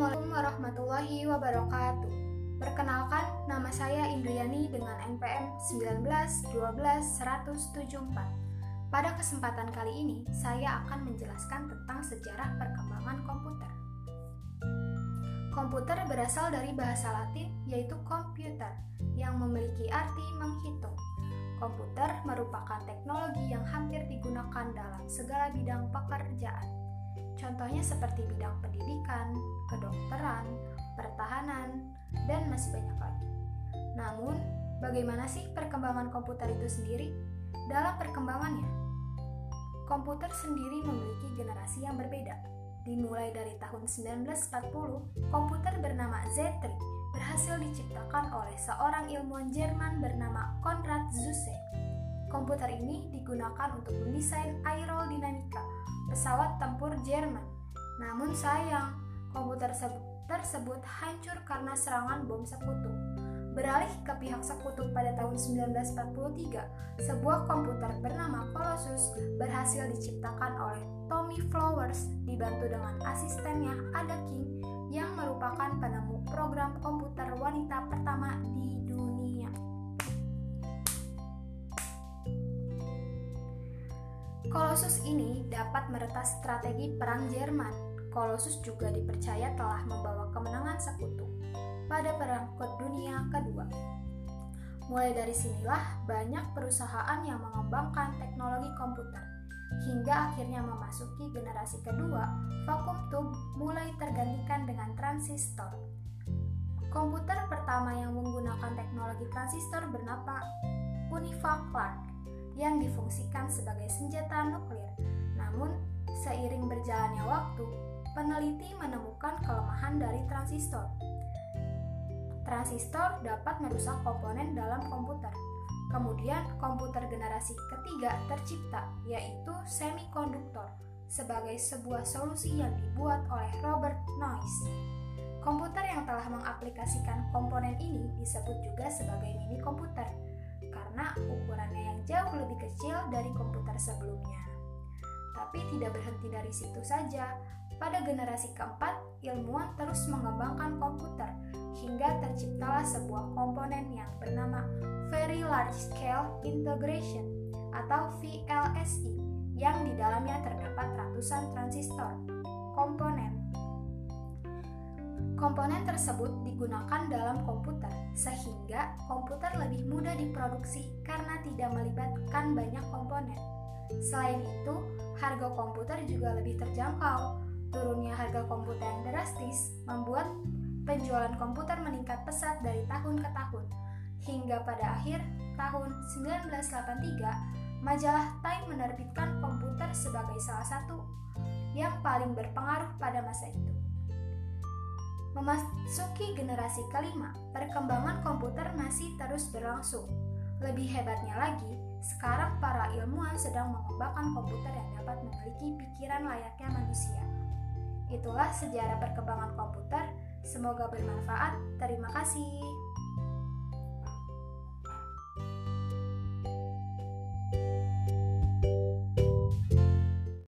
warahmatullahi wabarakatuh. Perkenalkan, nama saya Indriani dengan NPM 1912174. Pada kesempatan kali ini, saya akan menjelaskan tentang sejarah perkembangan komputer. Komputer berasal dari bahasa Latin yaitu komputer yang memiliki arti menghitung. Komputer merupakan teknologi yang hampir digunakan dalam segala bidang pekerjaan Contohnya seperti bidang pendidikan, kedokteran, pertahanan, dan masih banyak lagi. Namun, bagaimana sih perkembangan komputer itu sendiri? Dalam perkembangannya, komputer sendiri memiliki generasi yang berbeda. Dimulai dari tahun 1940, komputer bernama Z3 berhasil diciptakan oleh seorang ilmuwan Jerman bernama Konrad Zuse. Komputer ini digunakan untuk mendesain aerodinamika pesawat tempur Jerman. Namun sayang, komputer tersebut hancur karena serangan bom sekutu. Beralih ke pihak sekutu pada tahun 1943, sebuah komputer bernama Colossus berhasil diciptakan oleh Tommy Flowers dibantu dengan asistennya Ada King yang merupakan penemu program komputer wanita pertama di Kolossus ini dapat meretas strategi perang Jerman. Kolossus juga dipercaya telah membawa kemenangan sekutu pada Perang Dunia Kedua. Mulai dari sinilah banyak perusahaan yang mengembangkan teknologi komputer hingga akhirnya memasuki generasi kedua, vakum tube mulai tergantikan dengan transistor. Komputer pertama yang menggunakan teknologi transistor bernama Univa Clark yang difungsikan sebagai senjata nuklir. Namun, seiring berjalannya waktu, peneliti menemukan kelemahan dari transistor. Transistor dapat merusak komponen dalam komputer. Kemudian, komputer generasi ketiga tercipta, yaitu semikonduktor, sebagai sebuah solusi yang dibuat oleh Robert Noyce. Komputer yang telah mengaplikasikan komponen ini disebut juga sebagai mini komputer karena ukurannya yang jauh lebih kecil dari komputer sebelumnya. Tapi tidak berhenti dari situ saja. Pada generasi keempat, ilmuwan terus mengembangkan komputer hingga terciptalah sebuah komponen yang bernama Very Large Scale Integration atau VLSI yang di dalamnya terdapat ratusan transistor. Komponen Komponen tersebut digunakan dalam komputer, sehingga komputer lebih mudah diproduksi karena tidak melibatkan banyak komponen. Selain itu, harga komputer juga lebih terjangkau. Turunnya harga komputer yang drastis membuat penjualan komputer meningkat pesat dari tahun ke tahun. Hingga pada akhir tahun 1983, majalah Time menerbitkan komputer sebagai salah satu yang paling berpengaruh pada masa itu. Memasuki generasi kelima, perkembangan komputer masih terus berlangsung. Lebih hebatnya lagi, sekarang para ilmuwan sedang mengembangkan komputer yang dapat memiliki pikiran layaknya manusia. Itulah sejarah perkembangan komputer. Semoga bermanfaat. Terima kasih.